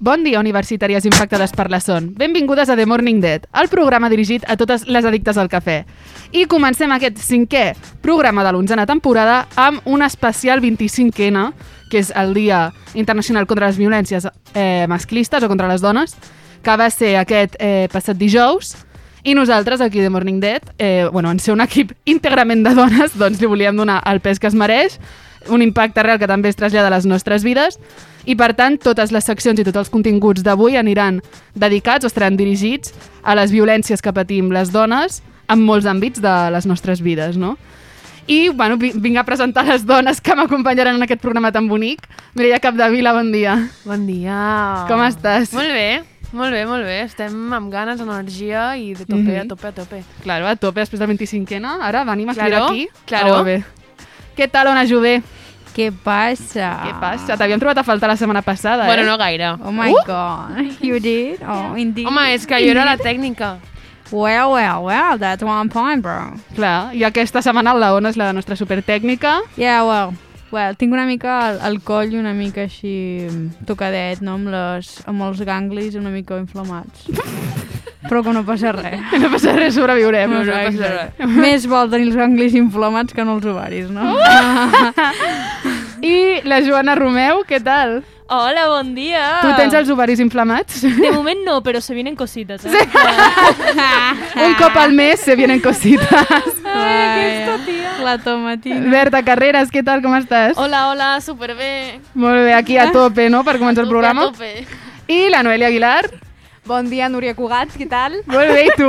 Bon dia, universitàries impactades per la son. Benvingudes a The Morning Dead, el programa dirigit a totes les addictes al cafè. I comencem aquest cinquè programa de l'onzena temporada amb un especial 25N, que és el Dia Internacional contra les Violències eh, Masclistes o contra les dones, que va ser aquest eh, passat dijous, i nosaltres, aquí de Morning Dead, eh, bueno, en ser un equip íntegrament de dones, doncs li volíem donar el pes que es mereix, un impacte real que també es trasllada a les nostres vides, i per tant totes les seccions i tots els continguts d'avui aniran dedicats o estaran dirigits a les violències que patim les dones en molts àmbits de les nostres vides, no? I, bueno, vi- vinc a presentar les dones que m'acompanyaran en aquest programa tan bonic. Mireia Capdevila, bon dia. Bon dia. Com estàs? Molt bé, molt bé, molt bé. Estem amb ganes, energia i de tope, Mhm. a tope, a tope. Claro, a tope després del 25N. Ara venim a Claro, claro, aquí. claro. Oh, bé. Què tal, Ona Jové? Què passa? Què passa? T'havíem trobat a faltar la setmana passada, Bueno, eh? no gaire. Oh my Uh! god, you did? Oh, indeed. Home, és que jo era la tècnica. Well, well, well, that's one point, bro. Clar, i aquesta setmana la Ona és la nostra supertècnica. Yeah, well, well, tinc una mica el, el coll una mica així tocadet, no? Amb, les, amb els ganglis una mica inflamats. Però que no passa res. No passa res, sobreviurem. No, no passa res. Més vol tenir els ganglis inflamats que no els ovaris, no? I la Joana Romeu, què tal? Hola, bon dia. Tu tens els ovaris inflamats? De moment no, pero se vienen cositas. ¿eh? Un cop al mes se vienen cositas. Vaya, La tomatina. Berta Carreras, què tal, com estàs? Hola, hola, superbé. Molt bé, aquí a tope, no?, per començar el Tope, programa. a tope. I la Noelia Aguilar. Bon dia, Núria Cugat, què tal? Molt bé, i tu?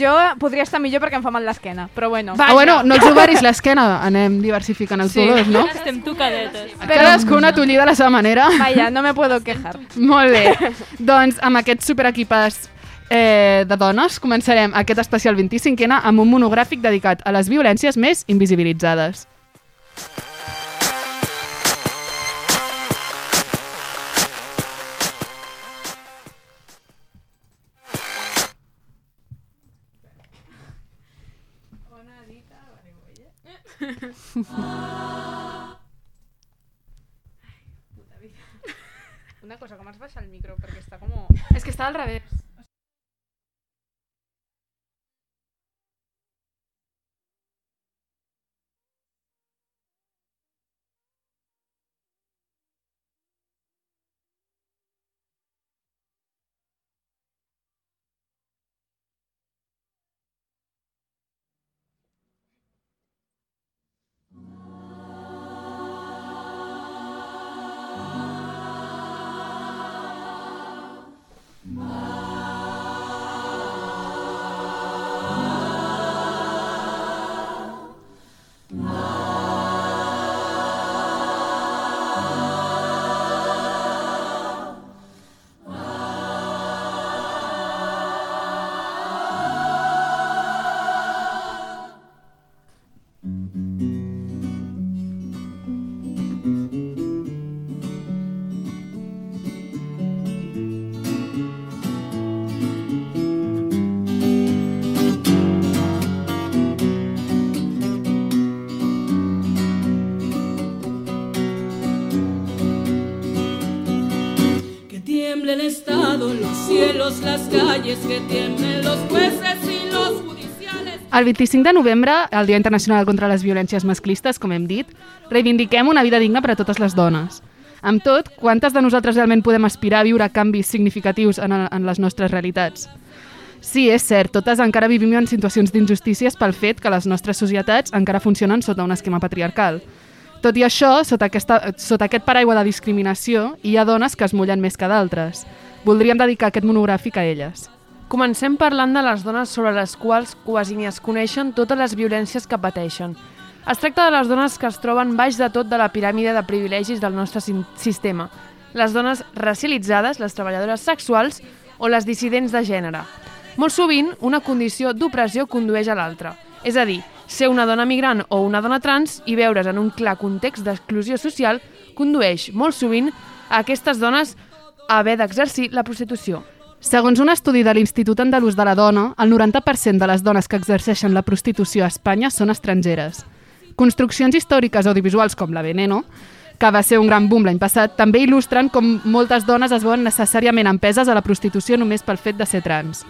Jo podria estar millor perquè em fa mal l'esquena, però bueno. Ah, bueno, no els ovaris, l'esquena. Anem diversificant els dolors, no? Estem tocadetes. Cadascuna t'ho a la seva manera. Vaya, no me puedo quejar. Molt bé. doncs amb aquest superequipàs eh, de dones començarem aquest especial 25N amb un monogràfic dedicat a les violències més invisibilitzades. Una cosa, com has baixat el micro? Perquè està com... És que està al revés. El 25 de novembre, el Dia Internacional contra les Violències Masclistes, com hem dit, reivindiquem una vida digna per a totes les dones. Amb tot, quantes de nosaltres realment podem aspirar a viure canvis significatius en, en les nostres realitats? Sí, és cert, totes encara vivim en situacions d'injustícies pel fet que les nostres societats encara funcionen sota un esquema patriarcal. Tot i això, sota, aquesta, sota aquest paraigua de discriminació, hi ha dones que es mullen més que d'altres. Voldríem dedicar aquest monogràfic a elles. Comencem parlant de les dones sobre les quals quasi ni es coneixen totes les violències que pateixen. Es tracta de les dones que es troben baix de tot de la piràmide de privilegis del nostre sistema. Les dones racialitzades, les treballadores sexuals o les dissidents de gènere. Molt sovint, una condició d'opressió condueix a l'altra. És a dir, ser una dona migrant o una dona trans i veure's en un clar context d'exclusió social condueix, molt sovint, a aquestes dones haver d'exercir la prostitució. Segons un estudi de l'Institut Andalús de la Dona, el 90% de les dones que exerceixen la prostitució a Espanya són estrangeres. Construccions històriques audiovisuals com la Veneno que va ser un gran boom l'any passat, també il·lustren com moltes dones es veuen necessàriament empeses a la prostitució només pel fet de ser trans.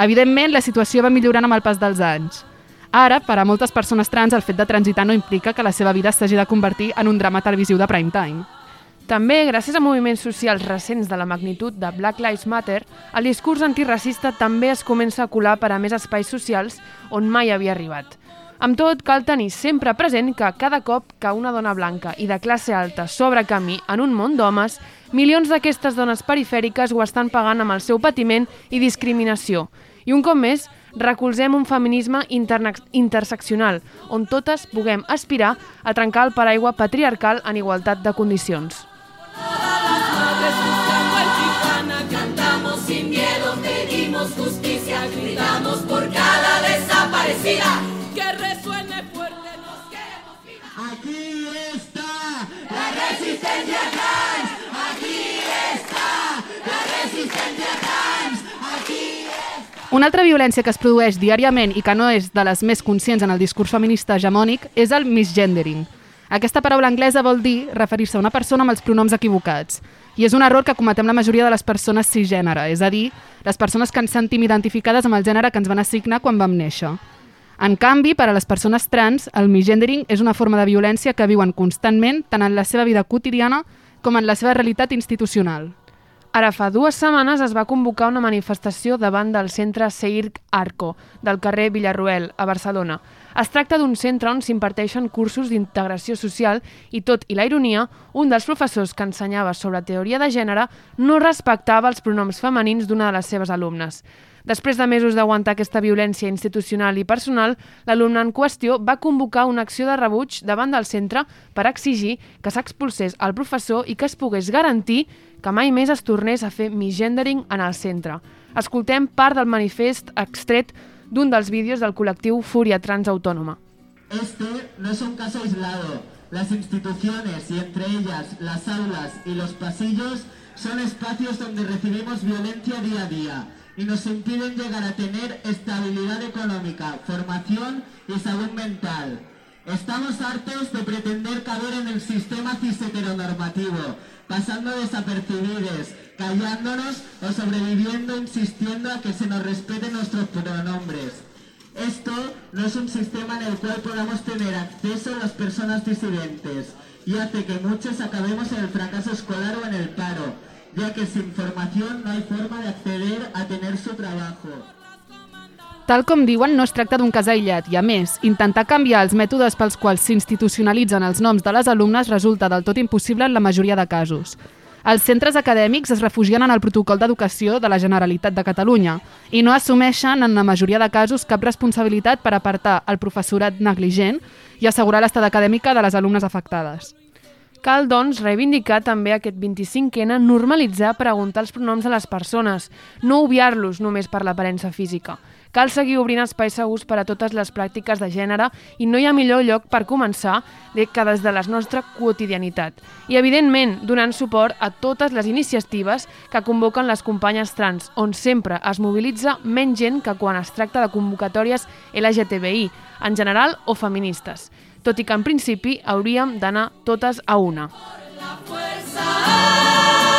Evidentment, la situació va millorant amb el pas dels anys. Ara, per a moltes persones trans, el fet de transitar no implica que la seva vida s'hagi de convertir en un drama televisiu de prime time. També, gràcies a moviments socials recents de la magnitud de Black Lives Matter, el discurs antiracista també es comença a colar per a més espais socials on mai havia arribat. Amb tot, cal tenir sempre present que cada cop que una dona blanca i de classe alta s'obre camí en un món d'homes, milions d'aquestes dones perifèriques ho estan pagant amb el seu patiment i discriminació. I un cop més, recolzem un feminisme interseccional, on totes puguem aspirar a trencar el paraigua patriarcal en igualtat de condicions. Sin miedo, pedimos justicia, gritamos por cada desaparecida. Que resuene fuerte, nos queremos. Aquí está la resistencia trans. Aquí está la resistencia trans. Aquí Una altra violència que es produeix diàriament i que no és de les més conscients en el discurs feminista hegemònic és el misgendering. Aquesta paraula anglesa vol dir referir-se a una persona amb els pronoms equivocats. I és un error que cometem la majoria de les persones cisgènere, és a dir, les persones que ens sentim identificades amb el gènere que ens van assignar quan vam néixer. En canvi, per a les persones trans, el misgendering és una forma de violència que viuen constantment tant en la seva vida quotidiana com en la seva realitat institucional. Ara fa dues setmanes es va convocar una manifestació davant del centre Seirc Arco, del carrer Villarroel, a Barcelona. Es tracta d'un centre on s'imparteixen cursos d'integració social i, tot i la ironia, un dels professors que ensenyava sobre teoria de gènere no respectava els pronoms femenins d'una de les seves alumnes. Després de mesos d'aguantar aquesta violència institucional i personal, l'alumne en qüestió va convocar una acció de rebuig davant del centre per exigir que s'expulsés el professor i que es pogués garantir que mai més es tornés a fer misgendering en el centre. Escoltem part del manifest extret d'un dels vídeos del col·lectiu Fúria Trans Autònoma. Este no es un caso aislado. Las instituciones y entre ellas las aulas y los pasillos son espacios donde recibimos violencia día a día y nos impiden llegar a tener estabilidad económica, formación y salud mental. Estamos hartos de pretender caber en el sistema cis-heteronormativo, pasando desapercibidos, callándonos o sobreviviendo insistiendo a que se nos respeten nuestros pronombres. Esto no es un sistema en el cual podamos tener acceso las personas disidentes y hace que muchos acabemos en el fracaso escolar o en el paro, ya que sin formación no hay forma de acceder a tener su trabajo. Tal com diuen, no es tracta d'un cas aïllat i, a més, intentar canviar els mètodes pels quals s'institucionalitzen els noms de les alumnes resulta del tot impossible en la majoria de casos. Els centres acadèmics es refugien en el protocol d'educació de la Generalitat de Catalunya i no assumeixen, en la majoria de casos, cap responsabilitat per apartar el professorat negligent i assegurar l'estat acadèmica de les alumnes afectades. Cal, doncs, reivindicar també aquest 25N normalitzar preguntar els pronoms a les persones, no obviar-los només per l'aparença física. Cal seguir obrint espais segurs per a totes les pràctiques de gènere i no hi ha millor lloc per començar que des de la nostra quotidianitat. I, evidentment, donant suport a totes les iniciatives que convoquen les companyes trans, on sempre es mobilitza menys gent que quan es tracta de convocatòries LGTBI, en general o feministes tot i que en principi hauríem d'anar totes a una. la fuerza.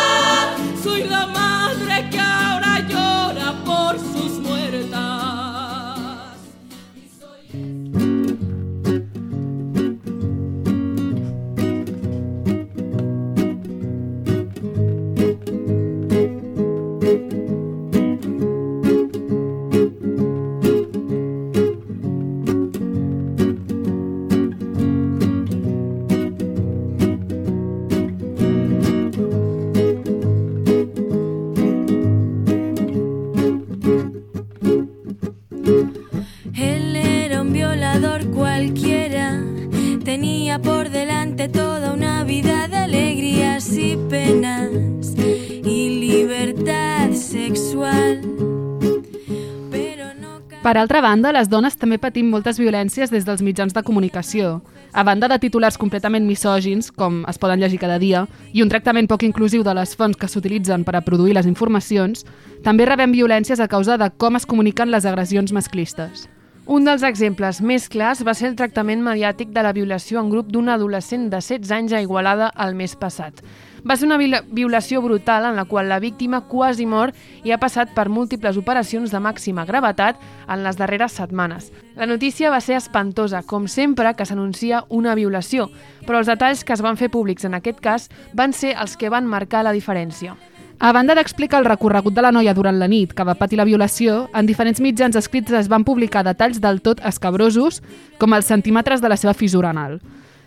Per altra banda, les dones també patim moltes violències des dels mitjans de comunicació. A banda de titulars completament misògins, com es poden llegir cada dia, i un tractament poc inclusiu de les fonts que s'utilitzen per a produir les informacions, també rebem violències a causa de com es comuniquen les agressions masclistes. Un dels exemples més clars va ser el tractament mediàtic de la violació en grup d'un adolescent de 16 anys a Igualada el mes passat. Va ser una viola- violació brutal en la qual la víctima quasi mor i ha passat per múltiples operacions de màxima gravetat en les darreres setmanes. La notícia va ser espantosa, com sempre que s'anuncia una violació, però els detalls que es van fer públics en aquest cas van ser els que van marcar la diferència. A banda d'explicar el recorregut de la noia durant la nit que va patir la violació, en diferents mitjans escrits es van publicar detalls del tot escabrosos, com els centímetres de la seva fissura anal.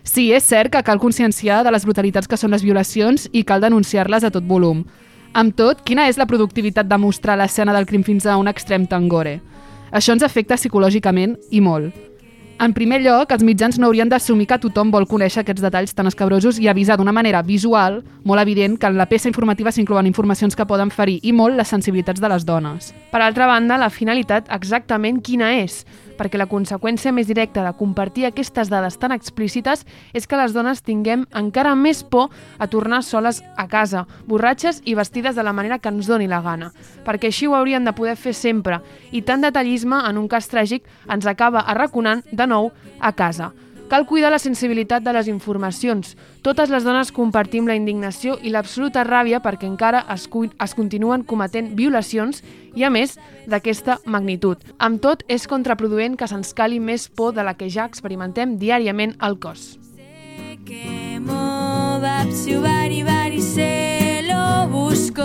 Sí, és cert que cal conscienciar de les brutalitats que són les violacions i cal denunciar-les a tot volum. Amb tot, quina és la productivitat de mostrar l'escena del crim fins a un extrem tan gore? Això ens afecta psicològicament i molt. En primer lloc, els mitjans no haurien d'assumir que tothom vol conèixer aquests detalls tan escabrosos i avisar d'una manera visual, molt evident, que en la peça informativa s'inclouen informacions que poden ferir i molt les sensibilitats de les dones. Per altra banda, la finalitat exactament quina és? Perquè la conseqüència més directa de compartir aquestes dades tan explícites és que les dones tinguem encara més por a tornar soles a casa, borratxes i vestides de la manera que ens doni la gana. Perquè així ho haurien de poder fer sempre, i tant detallisme en un cas tràgic ens acaba arraconant de nou a casa. Cal cuidar la sensibilitat de les informacions. Totes les dones compartim la indignació i l'absoluta ràbia perquè encara es, es continuen cometent violacions i, a més, d'aquesta magnitud. Amb tot, és contraproduent que se'ns cali més por de la que ja experimentem diàriament al cos. que Mobapsiu bari bari se lo busco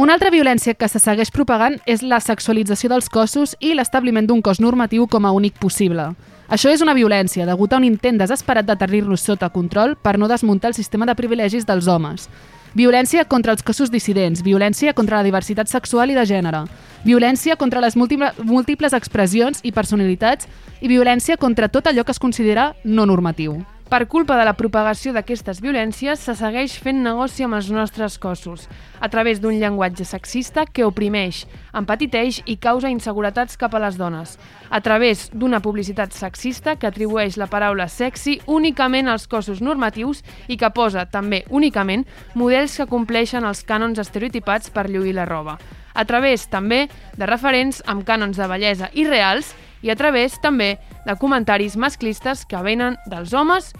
Una altra violència que se segueix propagant és la sexualització dels cossos i l'establiment d'un cos normatiu com a únic possible. Això és una violència, degut a un intent desesperat de tenir-los sota control per no desmuntar el sistema de privilegis dels homes. Violència contra els cossos dissidents, violència contra la diversitat sexual i de gènere, violència contra les múltiple- múltiples expressions i personalitats i violència contra tot allò que es considera no normatiu. Per culpa de la propagació d'aquestes violències, se segueix fent negoci amb els nostres cossos, a través d'un llenguatge sexista que oprimeix, empetiteix i causa inseguretats cap a les dones, a través d'una publicitat sexista que atribueix la paraula sexy únicament als cossos normatius i que posa, també únicament, models que compleixen els cànons estereotipats per lluir la roba, a través també de referents amb cànons de bellesa irreals a través també de comentaris masclistes que venen dels homes,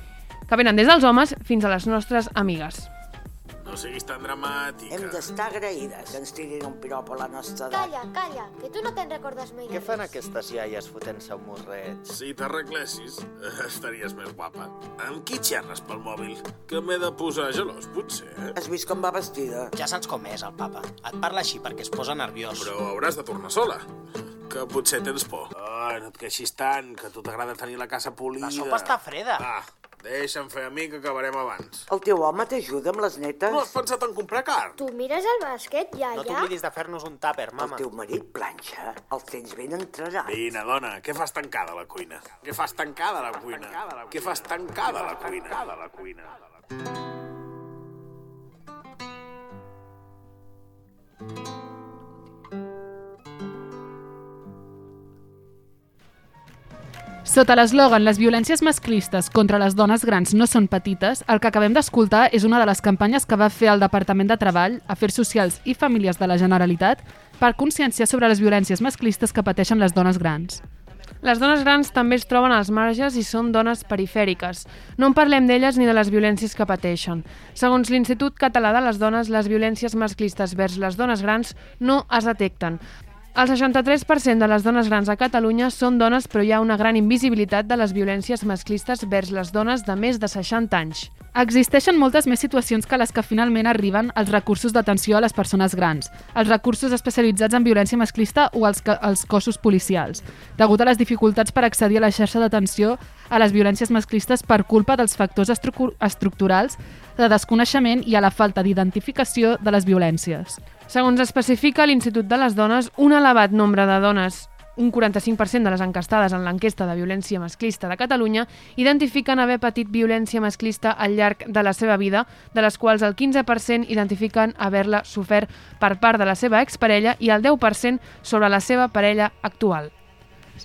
que venen des dels homes fins a les nostres amigues. No siguis tan dramàtica. Hem d'estar agraïdes que ens tirin un pirop a la nostra edat. Calla, calla, que tu no te'n recordes mai. Què fan aquestes iaies fotent-se un morret? Si t'arreglessis, eh, estaries més guapa. Amb qui xerres pel mòbil? Que m'he de posar gelós, potser, eh? Has vist com va vestida? Ja saps com és, el papa. Et parla així perquè es posa nerviós. Però hauràs de tornar sola. Que potser tens por. Oh, no et queixis tant, que a tu t'agrada tenir la casa polida. La sopa està freda. Ah, deixa'm fer a mi que acabarem abans. El teu home t'ajuda amb les netes? No has pensat en comprar carn? Tu mires el bàsquet, iaia? No t'oblidis de fer-nos un tàper, mama. El teu marit planxa? El tens ben entrenat? Vine, dona, què fas tancada a la cuina? Què fas tancada a la cuina? Què fas tancada a la cuina? a la cuina? Sota l'eslògan Les violències masclistes contra les dones grans no són petites, el que acabem d'escoltar és una de les campanyes que va fer el Departament de Treball, Afers Socials i Famílies de la Generalitat per conscienciar sobre les violències masclistes que pateixen les dones grans. Les dones grans també es troben als marges i són dones perifèriques. No en parlem d'elles ni de les violències que pateixen. Segons l'Institut Català de les Dones, les violències masclistes vers les dones grans no es detecten. El 63% de les dones grans a Catalunya són dones, però hi ha una gran invisibilitat de les violències masclistes vers les dones de més de 60 anys. Existeixen moltes més situacions que les que finalment arriben als recursos d'atenció a les persones grans, als recursos especialitzats en violència masclista o als, ca- als cossos policials, degut a les dificultats per accedir a la xarxa d'atenció a les violències masclistes per culpa dels factors estru estructurals de desconeixement i a la falta d'identificació de les violències. Segons especifica l'Institut de les Dones, un elevat nombre de dones un 45% de les encastades en l'enquesta de violència masclista de Catalunya identifiquen haver patit violència masclista al llarg de la seva vida, de les quals el 15% identifiquen haver-la sofert per part de la seva exparella i el 10% sobre la seva parella actual.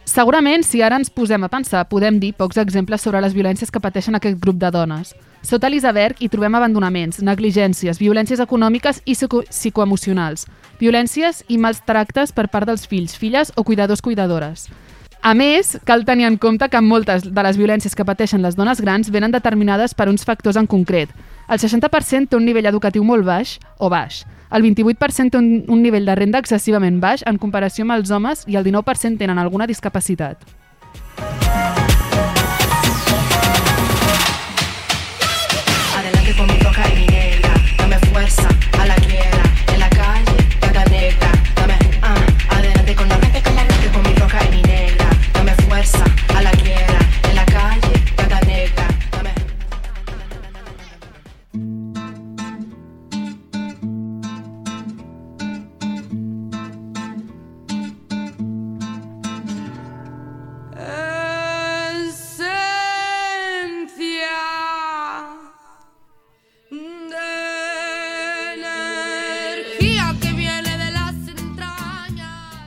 Segurament, si ara ens posem a pensar, podem dir pocs exemples sobre les violències que pateixen aquest grup de dones. Sota l'iceberg hi trobem abandonaments, negligències, violències econòmiques i psico psicoemocionals, violències i mals tractes per part dels fills, filles o cuidadors-cuidadores. A més, cal tenir en compte que moltes de les violències que pateixen les dones grans venen determinades per uns factors en concret. El 60% té un nivell educatiu molt baix o baix. El 28% té un, un nivell de renda excessivament baix en comparació amb els homes i el 19% tenen alguna discapacitat.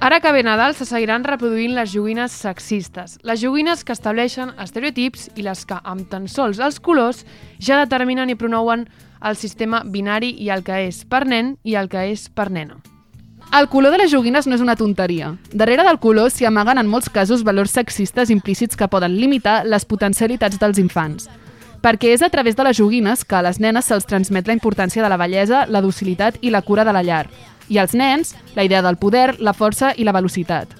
Ara que ve Nadal se seguiran reproduint les joguines sexistes, les joguines que estableixen estereotips i les que, amb tan sols els colors, ja determinen i promouen el sistema binari i el que és per nen i el que és per nena. El color de les joguines no és una tonteria. Darrere del color s'hi amaguen en molts casos valors sexistes implícits que poden limitar les potencialitats dels infants. Perquè és a través de les joguines que a les nenes se'ls transmet la importància de la bellesa, la docilitat i la cura de la llar. I als nens, la idea del poder, la força i la velocitat.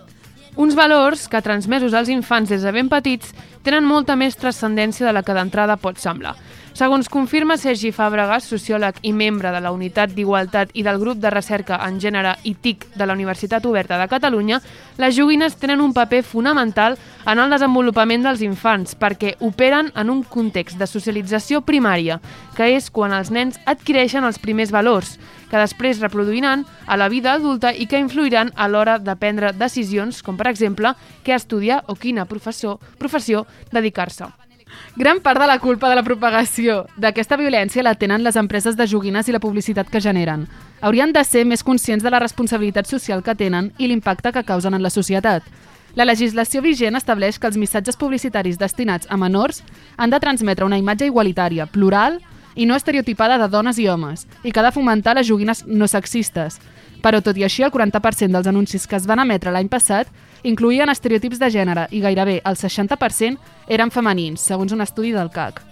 Uns valors que, transmesos als infants des de ben petits, tenen molta més transcendència de la que d'entrada pot semblar. Segons confirma Sergi Fàbregas, sociòleg i membre de la Unitat d'Igualtat i del grup de recerca en gènere i TIC de la Universitat Oberta de Catalunya, les joguines tenen un paper fonamental en el desenvolupament dels infants perquè operen en un context de socialització primària, que és quan els nens adquireixen els primers valors, que després reproduiran a la vida adulta i que influiran a l'hora de prendre decisions, com per exemple què estudiar o quina professor, professió dedicar-se. Gran part de la culpa de la propagació d'aquesta violència la tenen les empreses de joguines i la publicitat que generen. Haurien de ser més conscients de la responsabilitat social que tenen i l'impacte que causen en la societat. La legislació vigent estableix que els missatges publicitaris destinats a menors han de transmetre una imatge igualitària, plural i no estereotipada de dones i homes, i que ha de fomentar les joguines no sexistes. Però, tot i així, el 40% dels anuncis que es van emetre l'any passat incluïen estereotips de gènere i gairebé el 60% eren femenins, segons un estudi del CAC.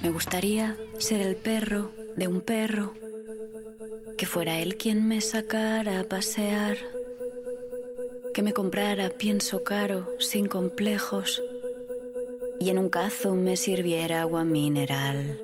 Me gustaría ser el perro de un perro, que fuera él quien me sacara a pasear, que me comprara pienso caro, sin complejos, y en un cazo me sirviera agua mineral.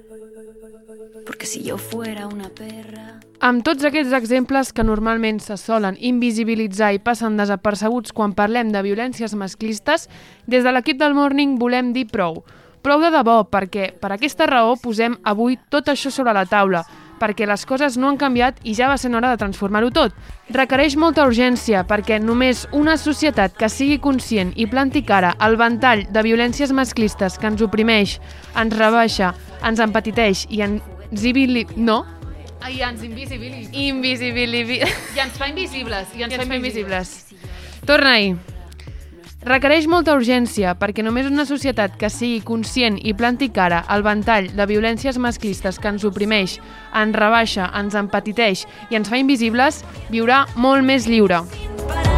Porque si yo fuera una perra... Amb tots aquests exemples que normalment se solen invisibilitzar i passen desapercebuts quan parlem de violències masclistes, des de l'equip del Morning volem dir prou. Prou de debò, perquè per aquesta raó posem avui tot això sobre la taula, perquè les coses no han canviat i ja va ser hora de transformar-ho tot. Requereix molta urgència perquè només una societat que sigui conscient i planti cara al ventall de violències masclistes que ens oprimeix, ens rebaixa, ens empatiteix i ens invili... No? I ens invisibilitza. Invisibilibi... I ens fa invisibles. I ens, I ens fa invisibles. Torna-hi. Requereix molta urgència perquè només una societat que sigui conscient i planti cara al ventall de violències masclistes que ens oprimeix, ens rebaixa, ens empatiteix i ens fa invisibles, viurà molt més lliure. Aunque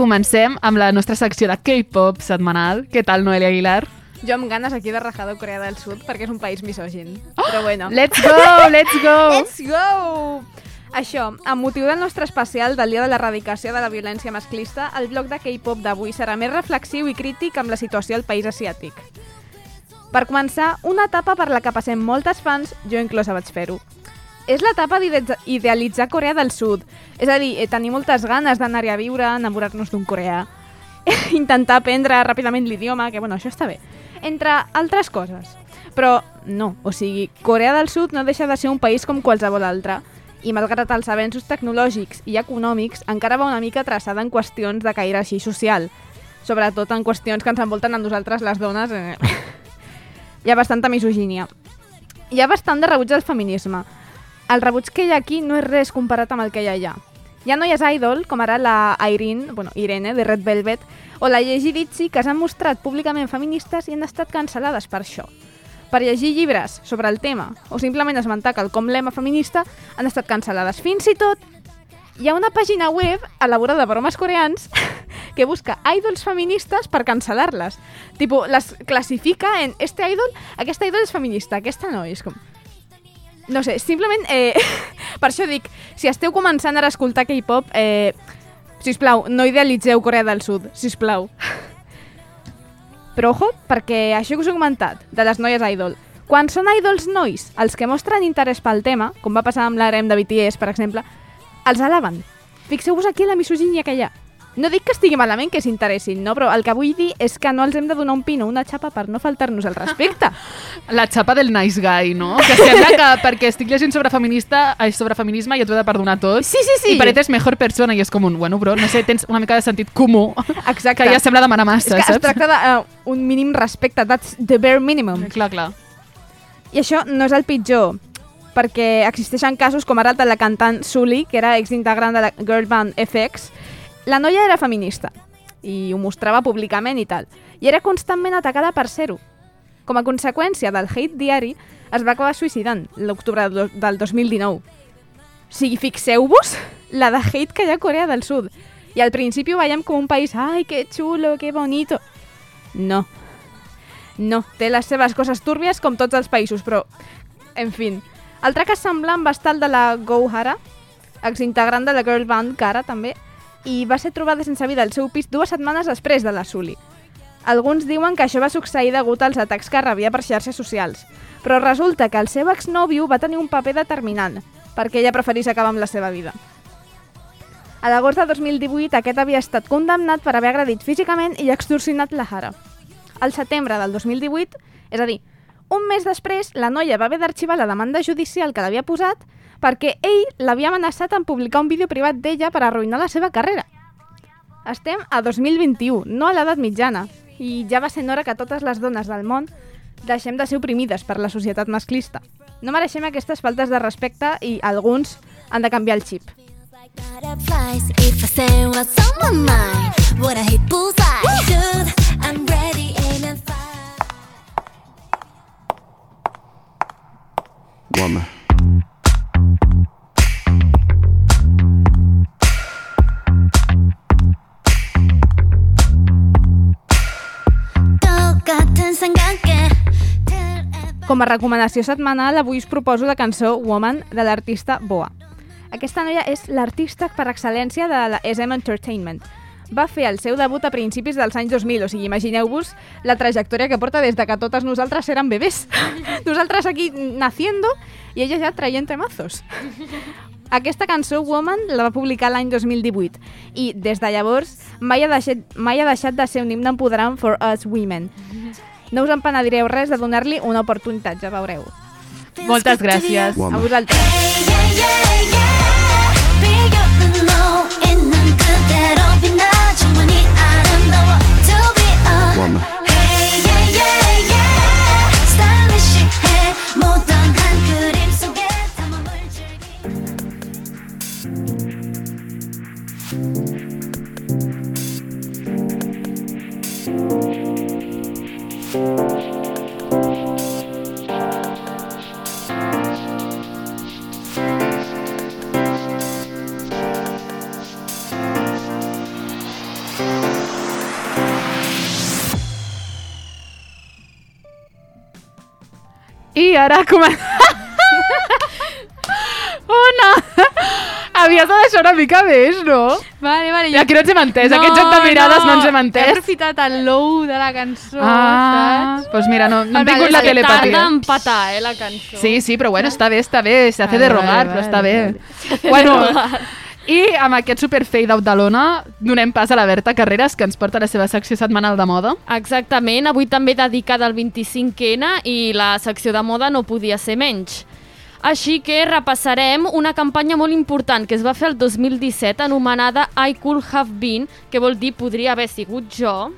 comencem amb la nostra secció de K-pop setmanal. Què tal, Noelia Aguilar? Jo amb ganes aquí de rajar de Corea del Sud perquè és un país misògin. Però bueno. Let's go, let's go! Let's go! Això, amb motiu del nostre especial del Dia de l'Erradicació de la Violència Masclista, el bloc de K-pop d'avui serà més reflexiu i crític amb la situació al país asiàtic. Per començar, una etapa per la que passem moltes fans, jo inclosa vaig fer-ho. És l'etapa d'ide- idealitzar Corea del Sud. És a dir, eh, tenir moltes ganes d'anar-hi a viure, enamorar-nos d'un coreà, intentar aprendre ràpidament l'idioma, que bueno, això està bé, entre altres coses. Però no, o sigui, Corea del Sud no deixa de ser un país com qualsevol altre, i malgrat els avenços tecnològics i econòmics, encara va una mica traçada en qüestions de caire així social, sobretot en qüestions que ens envolten a nosaltres les dones. Eh? hi ha bastanta misogínia. Hi ha bastant de rebuig al feminisme. El rebuig que hi ha aquí no és res comparat amb el que hi ha allà. Hi noies idol, com ara la Irene, bueno, Irene, de Red Velvet, o la Yeji Ditzy, que s'han mostrat públicament feministes i han estat cancel·lades per això. Per llegir llibres sobre el tema, o simplement esmentar que el com lema feminista han estat cancel·lades. Fins i tot hi ha una pàgina web elaborada per homes coreans que busca ídols feministes per cancel·lar-les. Tipo, les classifica en este ídol, aquesta ídol és feminista, aquesta no, és com... No sé, simplement, eh, per això dic, si esteu començant ara a escoltar K-pop, eh, sisplau, no idealitzeu Corea del Sud, sisplau. Però ojo, perquè això que us he comentat, de les noies idol, quan són idols nois, els que mostren interès pel tema, com va passar amb l'Arem de BTS, per exemple, els alaben. Fixeu-vos aquí la misogínia que hi ha. No dic que estigui malament que s'interessin, no? però el que vull dir és que no els hem de donar un pino, una xapa per no faltar-nos el respecte. La xapa del nice guy, no? Que sembla que perquè estic llegint sobre feminista, ai, sobre feminisme ja t'ho he de perdonar tot. Sí, sí, sí. I pareces mejor persona i és com un, bueno, bro, no sé, tens una mica de sentit comú. Exacte. Que ja sembla demanar massa, és que saps? es tracta d'un mínim respecte, that's the bare minimum. Clar, clar. I això no és el pitjor, perquè existeixen casos com ara el de la cantant Sully, que era exintegrant de la girl band FX. La noia era feminista i ho mostrava públicament i tal, i era constantment atacada per ser-ho. Com a conseqüència del hate diari, es va acabar suïcidant l'octubre del do- del 2019. O sigui, fixeu-vos la de hate que hi ha a Corea del Sud. I al principi ho veiem com un país, ai, que xulo, que bonito. No. No, té les seves coses túrbies com tots els països, però, en fi. Altre cas semblant va estar el de la Go Hara, exintegrant de la girl band Kara, també, i va ser trobada sense vida al seu pis dues setmanes després de la Sully. Alguns diuen que això va succeir degut als atacs que rebia per xarxes socials, però resulta que el seu exnòvio va tenir un paper determinant, perquè ella preferís acabar amb la seva vida. A l'agost de 2018, aquest havia estat condemnat per haver agredit físicament i extorsionat la Hara. Al setembre del 2018, és a dir, un mes després, la noia va haver d'arxivar la demanda judicial que l'havia posat perquè ell l'havia amenaçat en publicar un vídeo privat d'ella per arruïnar la seva carrera. Estem a 2021, no a l'edat mitjana, i ja va sent hora que totes les dones del món deixem de ser oprimides per la societat masclista. No mereixem aquestes faltes de respecte i alguns han de canviar el xip. Butterflies, Com a recomanació setmanal, avui us proposo la cançó Woman de l'artista Boa. Aquesta noia és l'artista per excel·lència de la SM Entertainment. Va fer el seu debut a principis dels anys 2000, o sigui, imagineu-vos la trajectòria que porta des de que totes nosaltres érem bebès. nosaltres aquí naciendo i ella ja traient temazos. Aquesta cançó, Woman, la va publicar l'any 2018 i des de llavors mai ha, deixat, mai ha deixat de ser un himne empoderant for us women. No us empenedireu res de donar-li una oportunitat, ja veureu. Moltes gràcies Guam. a vosaltres. Hey, yeah, yeah, yeah. Ara comença... Ona! Havies de deixar una mica més, no? Vale, vale. I aquí no ens hem entès, aquest joc de mirades no ens hem He entès. aprofitat el low de la cançó, Ah, saps? doncs mira, no, no hem tingut la Tarda telepatia. en empatar, eh, la cançó. Sí, sí, però bueno, està bé, està bé, se hace Vale, de rogar, vale, però està bé. Bueno, i amb aquest super fade out de l'Ona donem pas a la Berta Carreras, que ens porta la seva secció setmanal de moda. Exactament, avui també dedicada al 25N i la secció de moda no podia ser menys. Així que repassarem una campanya molt important que es va fer el 2017 anomenada I Could Have Been, que vol dir podria haver sigut jo,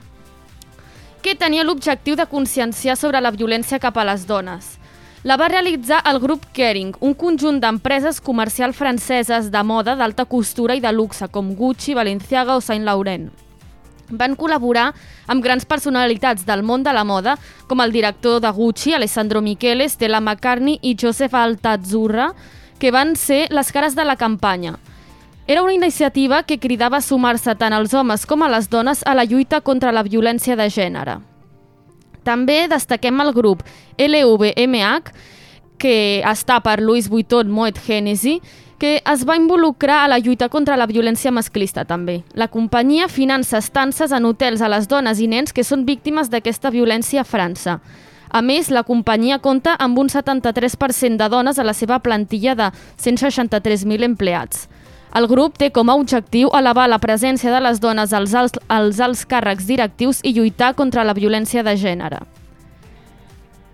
que tenia l'objectiu de conscienciar sobre la violència cap a les dones. La va realitzar el grup Kering, un conjunt d'empreses comercials franceses de moda d'alta costura i de luxe, com Gucci, Balenciaga o Saint Laurent. Van col·laborar amb grans personalitats del món de la moda, com el director de Gucci, Alessandro Michele, Stella McCartney i Joseph Altazzurra, que van ser les cares de la campanya. Era una iniciativa que cridava a sumar-se tant els homes com a les dones a la lluita contra la violència de gènere. També destaquem el grup LVMH, que està per Louis Vuitton Moet Hennessy, que es va involucrar a la lluita contra la violència masclista també. La companyia finança estances en hotels a les dones i nens que són víctimes d'aquesta violència a França. A més, la companyia compta amb un 73% de dones a la seva plantilla de 163.000 empleats. El grup té com a objectiu elevar la presència de les dones als alts, als alts càrrecs directius i lluitar contra la violència de gènere.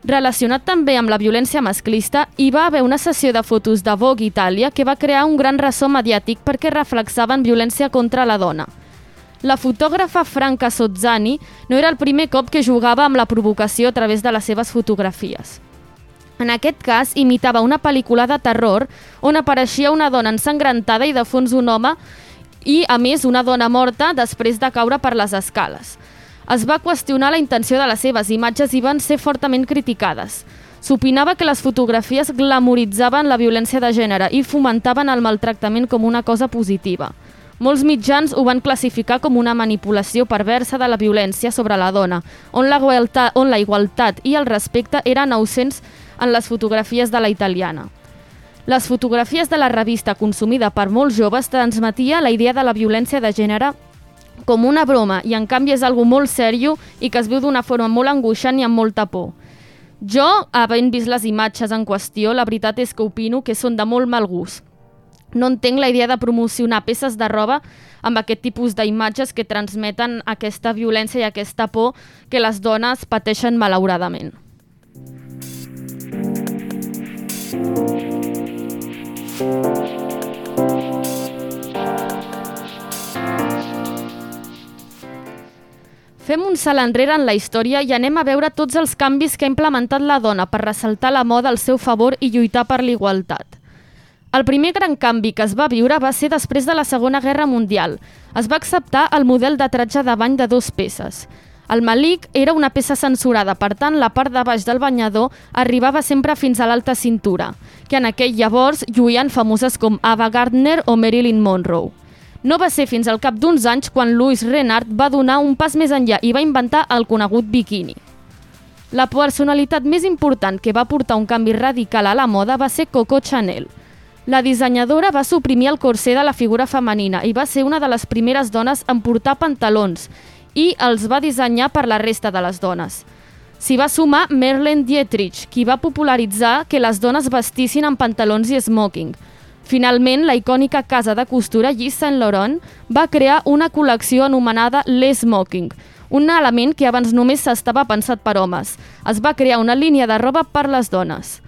Relacionat també amb la violència masclista, hi va haver una sessió de fotos de Vogue Itàlia que va crear un gran ressò mediàtic perquè reflexaven violència contra la dona. La fotògrafa Franca Sozzani no era el primer cop que jugava amb la provocació a través de les seves fotografies. En aquest cas, imitava una pel·lícula de terror on apareixia una dona ensangrentada i de fons un home i, a més, una dona morta després de caure per les escales. Es va qüestionar la intenció de les seves imatges i van ser fortament criticades. S'opinava que les fotografies glamoritzaven la violència de gènere i fomentaven el maltractament com una cosa positiva. Molts mitjans ho van classificar com una manipulació perversa de la violència sobre la dona, on la, igualtat, on la igualtat i el respecte eren ausents en les fotografies de la italiana. Les fotografies de la revista consumida per molts joves transmetia la idea de la violència de gènere com una broma i en canvi és algo molt sèrio i que es viu d'una forma molt angoixant i amb molta por. Jo, havent vist les imatges en qüestió, la veritat és que opino que són de molt mal gust. No entenc la idea de promocionar peces de roba amb aquest tipus d'imatges que transmeten aquesta violència i aquesta por que les dones pateixen malauradament. Fem un salt enrere en la història i anem a veure tots els canvis que ha implementat la dona per ressaltar la moda al seu favor i lluitar per l'igualtat. El primer gran canvi que es va viure va ser després de la Segona Guerra Mundial. Es va acceptar el model de tratge de bany de dos peces. El malic era una peça censurada, per tant, la part de baix del banyador arribava sempre fins a l'alta cintura, que en aquell llavors lluïen famoses com Ava Gardner o Marilyn Monroe. No va ser fins al cap d'uns anys quan Louis Renard va donar un pas més enllà i va inventar el conegut biquini. La personalitat més important que va portar un canvi radical a la moda va ser Coco Chanel. La dissenyadora va suprimir el corser de la figura femenina i va ser una de les primeres dones en portar pantalons i els va dissenyar per la resta de les dones. S'hi va sumar Merlin Dietrich, qui va popularitzar que les dones vestissin amb pantalons i smoking. Finalment, la icònica casa de costura Yves Saint Laurent va crear una col·lecció anomenada l'Smoking, un element que abans només s'estava pensat per homes. Es va crear una línia de roba per les dones.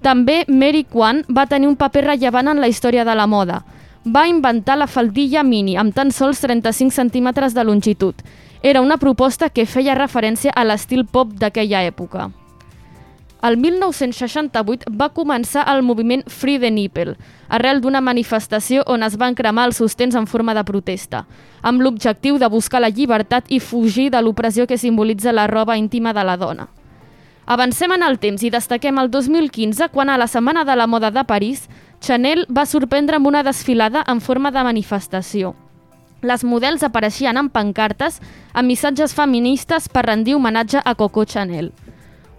També Mary Kwan va tenir un paper rellevant en la història de la moda. Va inventar la faldilla mini amb tan sols 35 centímetres de longitud. Era una proposta que feia referència a l'estil pop d'aquella època. El 1968 va començar el moviment Free the Nipple, arrel d'una manifestació on es van cremar els sostens en forma de protesta, amb l'objectiu de buscar la llibertat i fugir de l'opressió que simbolitza la roba íntima de la dona. Avancem en el temps i destaquem el 2015 quan a la Setmana de la Moda de París Chanel va sorprendre amb una desfilada en forma de manifestació. Les models apareixien en pancartes amb missatges feministes per rendir homenatge a Coco Chanel.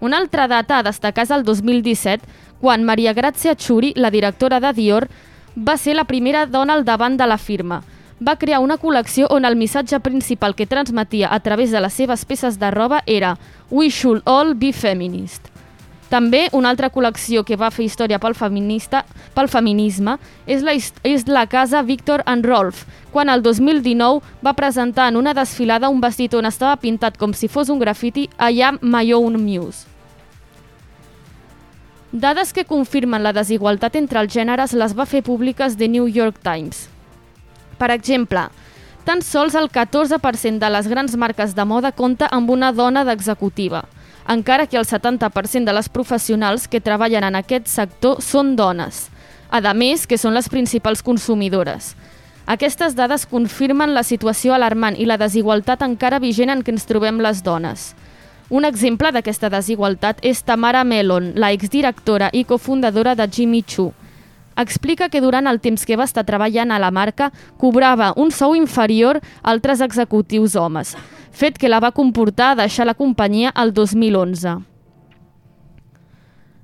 Una altra data a destacar és el 2017, quan Maria Grazia Churi, la directora de Dior, va ser la primera dona al davant de la firma. Va crear una col·lecció on el missatge principal que transmetia a través de les seves peces de roba era «We should all be feminist». També una altra col·lecció que va fer història pel, feminista, pel feminisme és la, és la casa Victor and Rolf, quan el 2019 va presentar en una desfilada un vestit on estava pintat com si fos un grafiti I am my own muse. Dades que confirmen la desigualtat entre els gèneres les va fer públiques The New York Times. Per exemple, tan sols el 14% de les grans marques de moda compta amb una dona d'executiva, encara que el 70% de les professionals que treballen en aquest sector són dones, a més que són les principals consumidores. Aquestes dades confirmen la situació alarmant i la desigualtat encara vigent en què ens trobem les dones. Un exemple d'aquesta desigualtat és Tamara Melon, la exdirectora i cofundadora de Jimmy Choo. Explica que durant el temps que va estar treballant a la marca cobrava un sou inferior a altres executius homes, fet que la va comportar a deixar la companyia el 2011.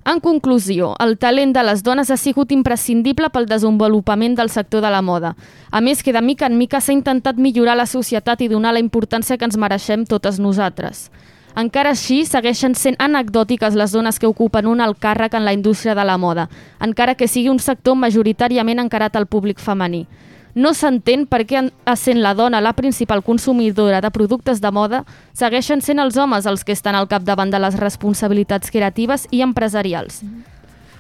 En conclusió, el talent de les dones ha sigut imprescindible pel desenvolupament del sector de la moda. A més que de mica en mica s'ha intentat millorar la societat i donar la importància que ens mereixem totes nosaltres. Encara així, segueixen sent anecdòtiques les dones que ocupen un alt càrrec en la indústria de la moda, encara que sigui un sector majoritàriament encarat al públic femení. No s'entén per què, essent la dona la principal consumidora de productes de moda, segueixen sent els homes els que estan al capdavant de les responsabilitats creatives i empresarials.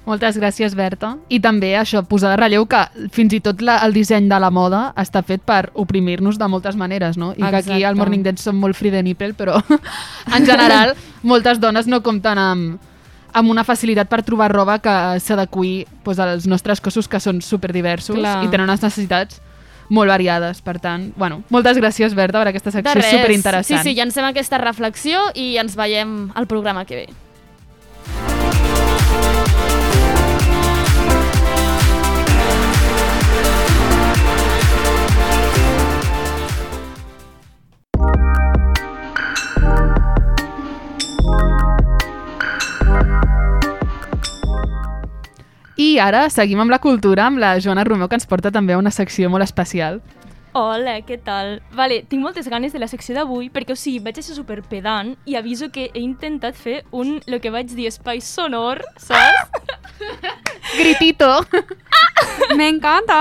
Moltes gràcies, Berta. I també això, posar de relleu que fins i tot la, el disseny de la moda està fet per oprimir-nos de moltes maneres, no? I que aquí Exacte. al Morning Dead som molt free de nipple, però en general moltes dones no compten amb, amb una facilitat per trobar roba que s'adequi pues, als nostres cossos que són superdiversos Clar. i tenen unes necessitats molt variades. Per tant, bueno, moltes gràcies, Berta, per aquesta secció superinteressant. Sí, sí, llancem aquesta reflexió i ens veiem al programa que ve. Ara seguim amb la cultura, amb la Joana Romeu, que ens porta també a una secció molt especial. Hola, què tal? Vale, tinc moltes ganes de la secció d'avui perquè, o sigui, vaig ser super pedant i aviso que he intentat fer un, lo que vaig dir, espai sonor, saps? Gritito! Me encanta!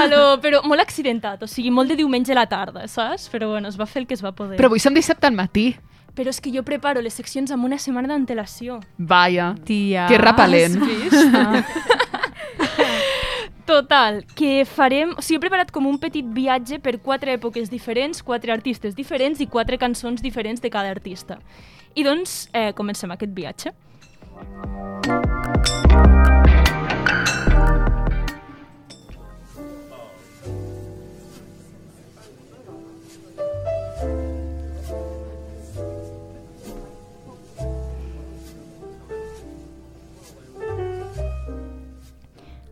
Aló, però molt accidentat, o sigui, molt de diumenge a la tarda, saps? Però bueno, es va fer el que es va poder. Però avui som dissabte al matí. Però és que jo preparo les seccions amb una setmana d'antelació. Vaja. Tia. Que repel·lent. Total, que farem... O sigui, he preparat com un petit viatge per quatre èpoques diferents, quatre artistes diferents i quatre cançons diferents de cada artista. I doncs, eh, comencem aquest viatge.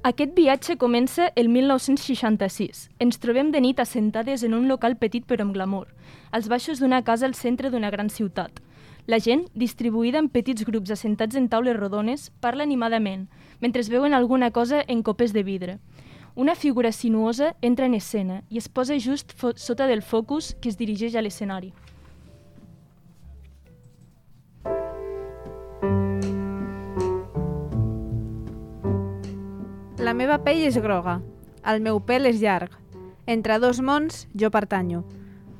Aquest viatge comença el 1966. Ens trobem de nit assentades en un local petit però amb glamour, als baixos d'una casa al centre d'una gran ciutat. La gent, distribuïda en petits grups assentats en taules rodones, parla animadament, mentre es veuen alguna cosa en copes de vidre. Una figura sinuosa entra en escena i es posa just sota del focus que es dirigeix a l'escenari. La meva pell és groga. El meu pèl és llarg. Entre dos mons, jo pertanyo.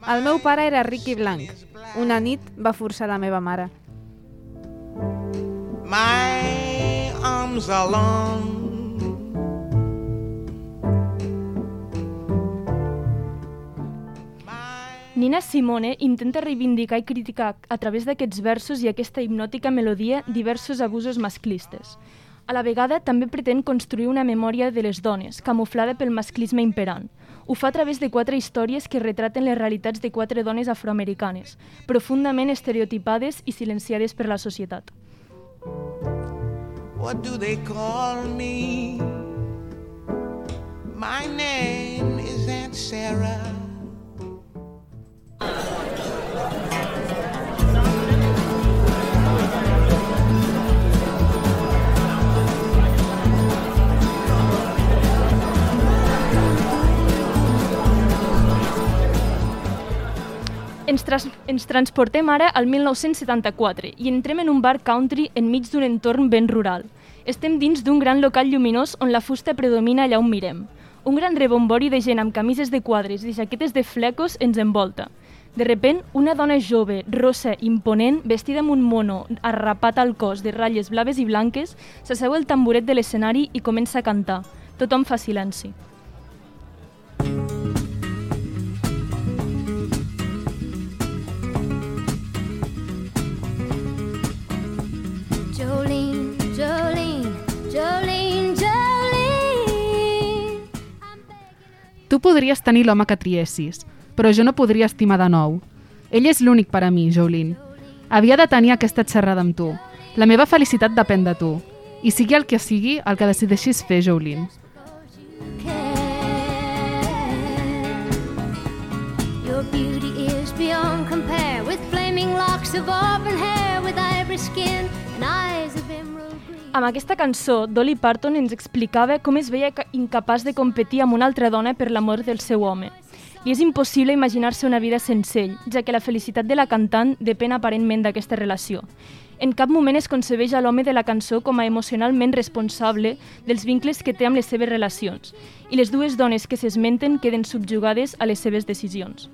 El meu pare era ric i blanc. Una nit va forçar la meva mare. My arms are long. Nina Simone intenta reivindicar i criticar a través d'aquests versos i aquesta hipnòtica melodia diversos abusos masclistes. A la vegada també pretén construir una memòria de les dones, camuflada pel masclisme imperant. Ho fa a través de quatre històries que retraten les realitats de quatre dones afroamericanes, profundament estereotipades i silenciades per la societat. What do they call me? My name is Aunt Sarah. Tras ens transportem ara al 1974 i entrem en un bar country enmig d'un entorn ben rural. Estem dins d'un gran local lluminós on la fusta predomina allà on mirem. Un gran rebombori de gent amb camises de quadres i jaquetes de flecos ens envolta. De repent, una dona jove, rossa, imponent, vestida amb un mono arrapat al cos de ratlles blaves i blanques, s'asseu al tamboret de l'escenari i comença a cantar. Tothom fa silenci. Jolene, Tu podries tenir l'home que triessis, però jo no podria estimar de nou. Ell és l'únic per a mi, Jolene. Havia de tenir aquesta xerrada amb tu. La meva felicitat depèn de tu. I sigui el que sigui, el que decideixis fer, Jolene. Your beauty is beyond compare with flaming locks of auburn hair, with ivory skin and eyes of. Amb aquesta cançó, Dolly Parton ens explicava com es veia ca- incapaç de competir amb una altra dona per l'amor del seu home. I és impossible imaginar-se una vida sense ell, ja que la felicitat de la cantant depèn aparentment d'aquesta relació. En cap moment es concebeix a l'home de la cançó com a emocionalment responsable dels vincles que té amb les seves relacions, i les dues dones que s'esmenten queden subjugades a les seves decisions.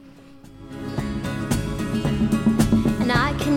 And I can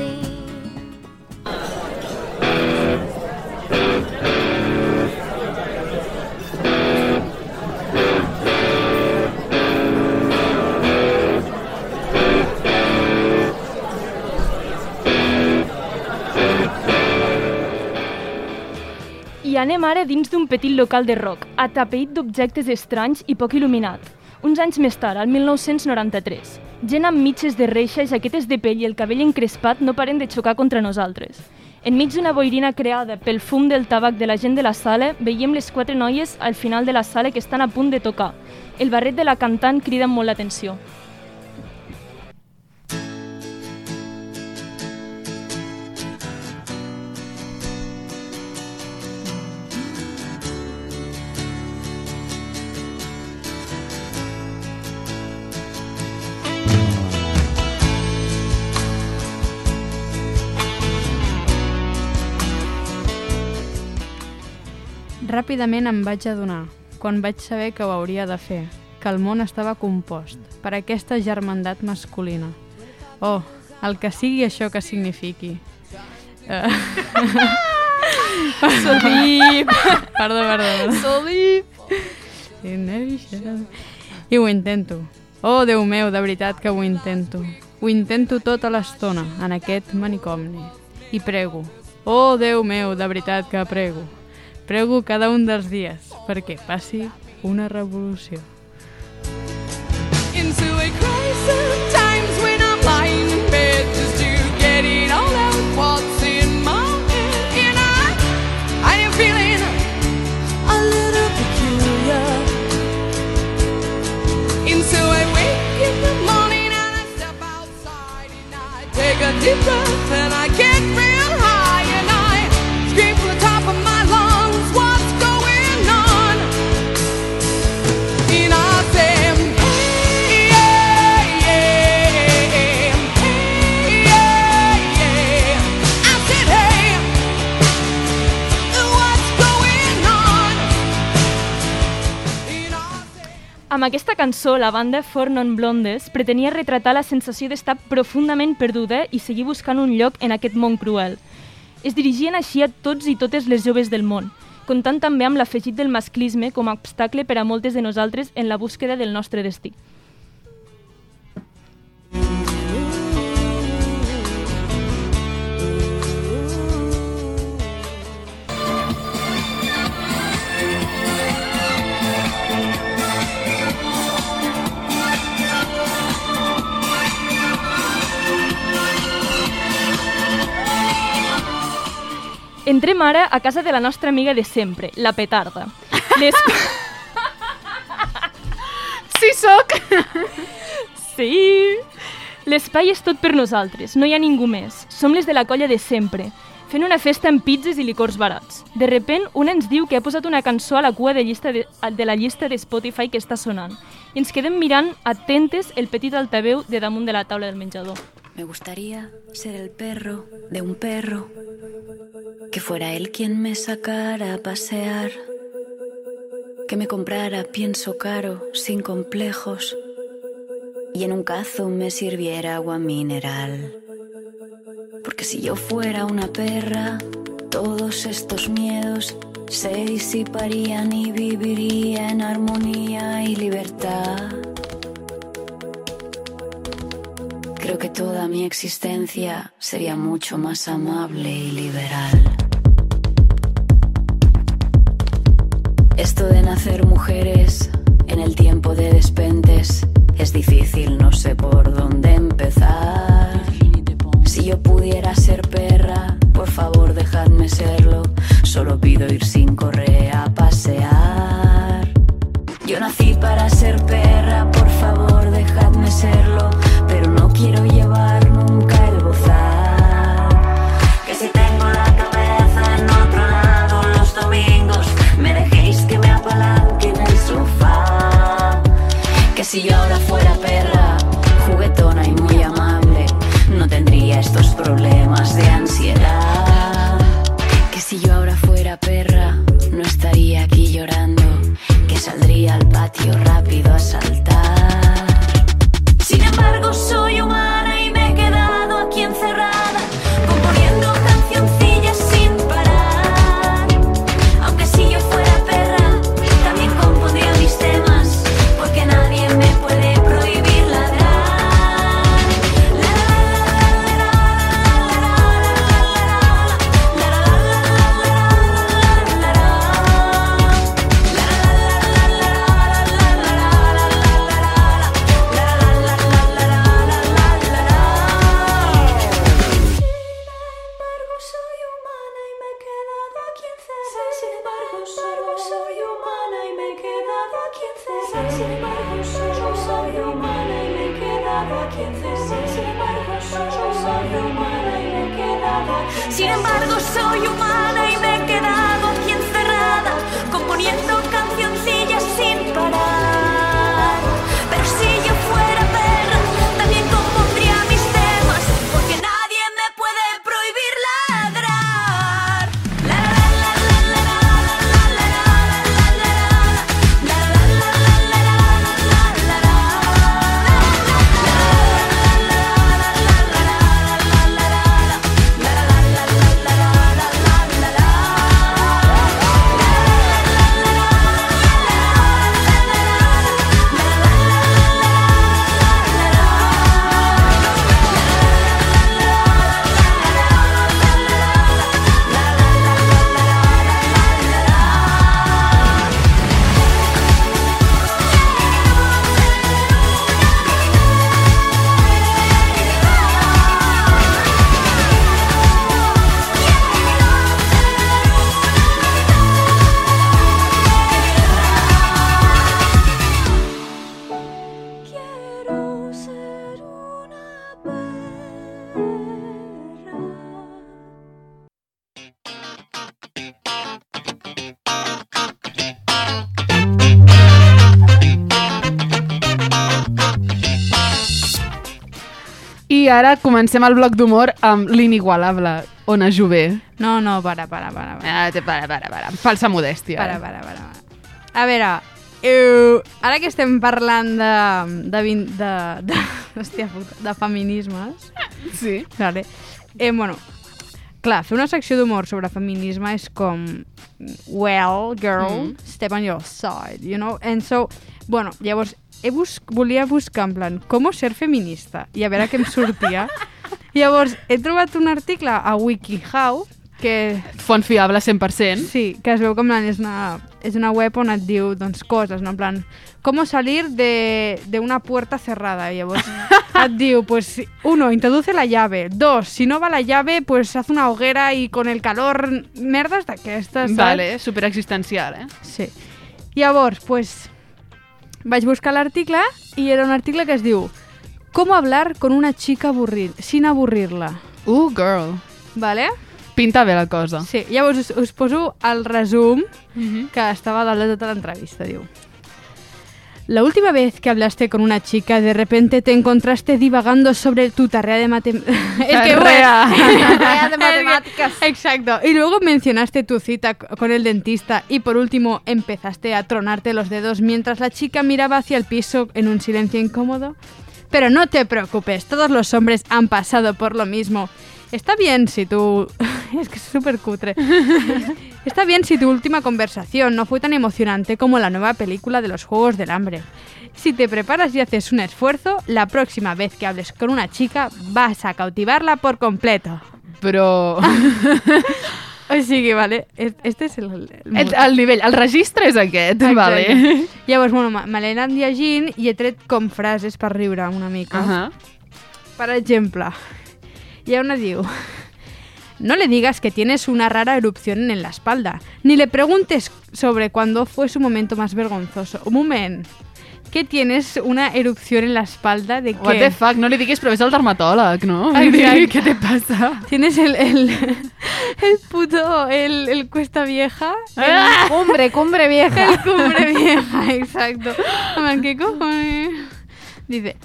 Anem ara dins d'un petit local de rock, atapeït d'objectes estranys i poc il·luminat. Uns anys més tard, al 1993, gent amb mitges de reixa, jaquetes de pell i el cabell encrespat no paren de xocar contra nosaltres. Enmig d'una boirina creada pel fum del tabac de la gent de la sala, veiem les quatre noies al final de la sala que estan a punt de tocar. El barret de la cantant crida molt l'atenció. Ràpidament em vaig adonar, quan vaig saber que ho hauria de fer, que el món estava compost per aquesta germandat masculina. Oh, el que sigui això que signifiqui. Uh... Solip! Perdó, perdó. perdó. Solip! I ho intento. Oh, Déu meu, de veritat que ho intento. Ho intento tota l'estona en aquest manicomni. I prego. Oh, Déu meu, de veritat que prego. Prego cada un dels dies perquè passi una revolució. into a crisis I deep breath and I get Amb aquesta cançó, la banda Four Non Blondes pretenia retratar la sensació d'estar profundament perduda i seguir buscant un lloc en aquest món cruel. Es dirigien així a tots i totes les joves del món, comptant també amb l'afegit del masclisme com a obstacle per a moltes de nosaltres en la búsqueda del nostre destí. Entrem ara a casa de la nostra amiga de sempre, la petarda. Les... Sí, soc! Sí! L'espai és tot per nosaltres, no hi ha ningú més. Som les de la colla de sempre. fent una festa amb pizzas i licors barats. De repent, un ens diu que ha posat una cançó a la cua de, llista de, de la llista de Spotify que està sonant. I ens quedem mirant atentes el petit altaveu de damunt de la taula del menjador. Me gustaría ser el perro de un perro, que fuera él quien me sacara a pasear, que me comprara pienso caro, sin complejos, y en un cazo me sirviera agua mineral. Porque si yo fuera una perra, todos estos miedos se disiparían y viviría en armonía y libertad. Creo que toda mi existencia sería mucho más amable y liberal. Esto de nacer mujeres en el tiempo de despentes es difícil, no sé por dónde empezar. Si yo pudiera ser perra, por favor dejadme serlo. Solo pido ir sin correa a pasear. Yo nací para ser perra, por favor dejadme serlo. Pero no quiero llevar ara comencem el bloc d'humor amb l'inigualable Ona Jové. No, no, para, para, para. para. Ah, te para, para, para. Falsa modèstia. Para, eh? para, para. para. A veure, eh, ara que estem parlant de, de, vin- de, de, hòstia puta, de feminismes... Sí. Vale. Eh, bueno, clar, fer una secció d'humor sobre feminisme és com well, girl, Mm. step on your side, you know? And so, bueno, llavors, he bus volia buscar en plan, com ser feminista, i a veure què em sortia. llavors, he trobat un article a WikiHow, que... Font fiable 100%. Sí, que es veu plan és una, és una web on et diu doncs, coses, no? en plan, com salir de, de una puerta cerrada. I llavors et diu, pues, uno, introduce la llave. Dos, si no va la llave, pues haz una hoguera y con el calor, merdes d'aquestes? Vale, superexistencial, eh? Sí. Llavors, pues, vaig buscar l'article i era un article que es diu Com hablar con una chica aburrir, sin aburrirla. Uh, girl. Vale? Pinta bé la cosa. Sí, llavors us, us poso el resum Mhm. que estava dalt de tota l'entrevista. Diu, La última vez que hablaste con una chica, de repente te encontraste divagando sobre tu tarea de matemáticas. Tarea. Tarea de matemáticas. Exacto. Y luego mencionaste tu cita con el dentista y por último empezaste a tronarte los dedos mientras la chica miraba hacia el piso en un silencio incómodo. Pero no te preocupes, todos los hombres han pasado por lo mismo. Está bien si tú... es que es súper cutre. Está bien si tu última conversación no fue tan emocionante como la nueva película de los Juegos del Hambre. Si te preparas y haces un esfuerzo, la próxima vez que hables con una chica vas a cautivarla por completo. Però... O sigui, vale, es- este és el... El, El, el nivell, el registre és aquest, vale. Llavors, bueno, me l'he anat llegint i he tret com frases per riure una mica. Ahà. Per exemple, hi ha una diu... No le digas que tienes una rara erupción en la espalda, ni le preguntes sobre cuándo fue su momento más vergonzoso. Moment, que tienes una erupción en la espalda de What qué? the fuck, no li diguis, però és el dermatòleg, no? Exacte. Què te passa? Tienes el, el, el puto, el, el cuesta vieja. El Ah. Cumbre, cumbre vieja. El cumbre vieja, exacto. ¿qué cojones? Dice,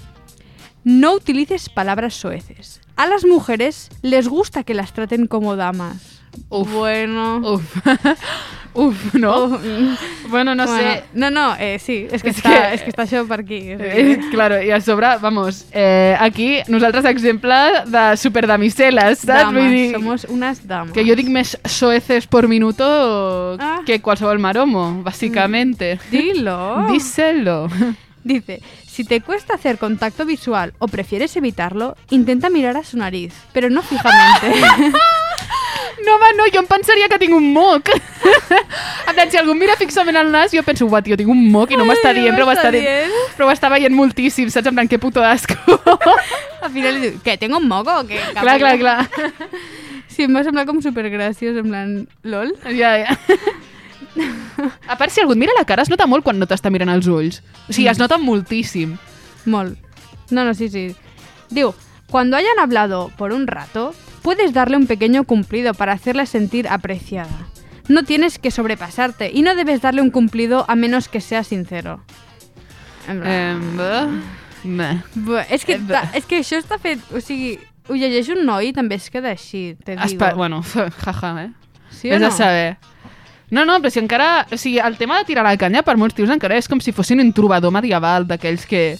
no utilices palabras soeces. A las mujeres les gusta que las traten como damas. Uf. Bueno. Uf. Uf, no? Uf, mm. Bueno, no Bueno, sé. No, no, eh, sí, és que, És està, que- és que està això per aquí. Eh, claro, i a sobre, vamos, eh, aquí nosaltres exemple de superdamisel·les, saps? Dames, Vull dir, somos unas damas. que jo dic més soeces por minuto Ah. que qualsevol maromo, básicamente. Dilo. Díselo. Dice, si te cuesta hacer contacto visual o prefieres evitarlo, intenta mirar a su nariz, pero no fijamente. No, home, no, jo em pensaria que tinc un moc. en plan, si algú em mira fixament al nas, jo penso, uah, tio, tinc un moc i no m'està Ai, no dient, però m'està m'està dient. dient. Però ho està veient moltíssim, saps? En plan, que puto asco. Al final li diu, què, tengo un moco o què? clar, clar, clar. Sí, em va semblar com supergraciós, en plan, lol. Ja, ja. A part, si algú et mira la cara, es nota molt quan no t'està mirant els ulls. O sigui, es nota moltíssim. Molt. No, no, sí, sí. Diu, cuando hayan hablado por un rato, puedes darle un pequeño cumplido para hacerla sentir apreciada. No tienes que sobrepasarte y no debes darle un cumplido a menos que sea sincero. Eh, meh. Bé, és, que, ta, és que això està fet... O sigui, ho llegeix un noi i també es queda així, te digo. Espa bueno, jaja, eh? Sí o Vés no? a saber. No, no, però si encara... O sigui, el tema de tirar la canya per molts tios encara és com si fossin un trobador medieval d'aquells que...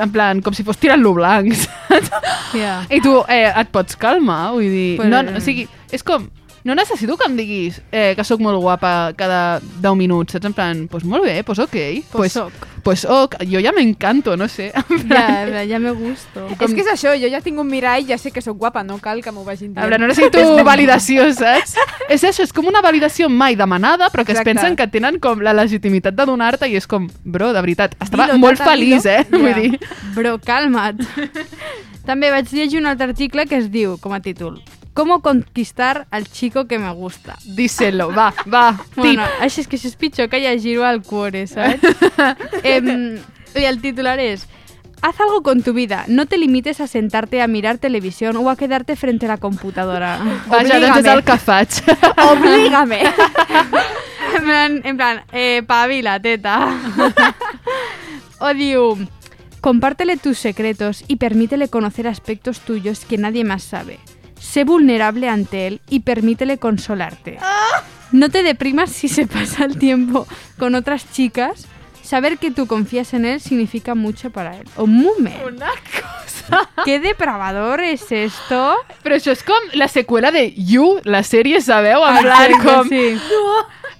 En plan, com si fos tirant-lo blanc, saps? Yeah. I tu eh, et pots calmar, vull dir... Pues- No, no, o sigui, és com... No necessito que em diguis eh, que sóc molt guapa cada 10 minuts, saps? En plan, pues molt bé, pues ok. Pues soc. Pues ok, jo ja m'encanto, no sé. Ja, ja me gusto. És que és això, jo ja tinc un mirall, ja sé que sóc guapa, no cal que m'ho vagin dient. A veure, no necessito validació, saps? és això, és com una validació mai demanada, però que Exacte. es pensen que tenen com la legitimitat de donar-te i és com, bro, de veritat, estava Dilo, molt tata, feliç, dilo. eh? Vull Ja. dir... Bro, calma't. També vaig llegir un altre article que es diu, com a títol, ¿Cómo conquistar al chico que me gusta? Díselo, va, va, Bueno, això és que és pitjor que llegir-ho al cuore, saps? em, I el titular és Haz algo con tu vida. No te limites a sentarte a mirar televisión o a quedarte frente a la computadora. Vaja, doncs és el que faig. Oblígame. en plan, en plan eh, pavila, teta. o diu, compártele tus secretos y permítele conocer aspectos tuyos que nadie más sabe. Sé vulnerable ante él y permítele consolarte. No te deprimas si se pasa el tiempo con otras chicas. Saber que tú confías en él significa mucho para él. Un moment. Una cosa... ¿Qué depravador es esto? Però això és com la seqüela de You, la sèrie, sabeu? En Exacte, plan, com... sí.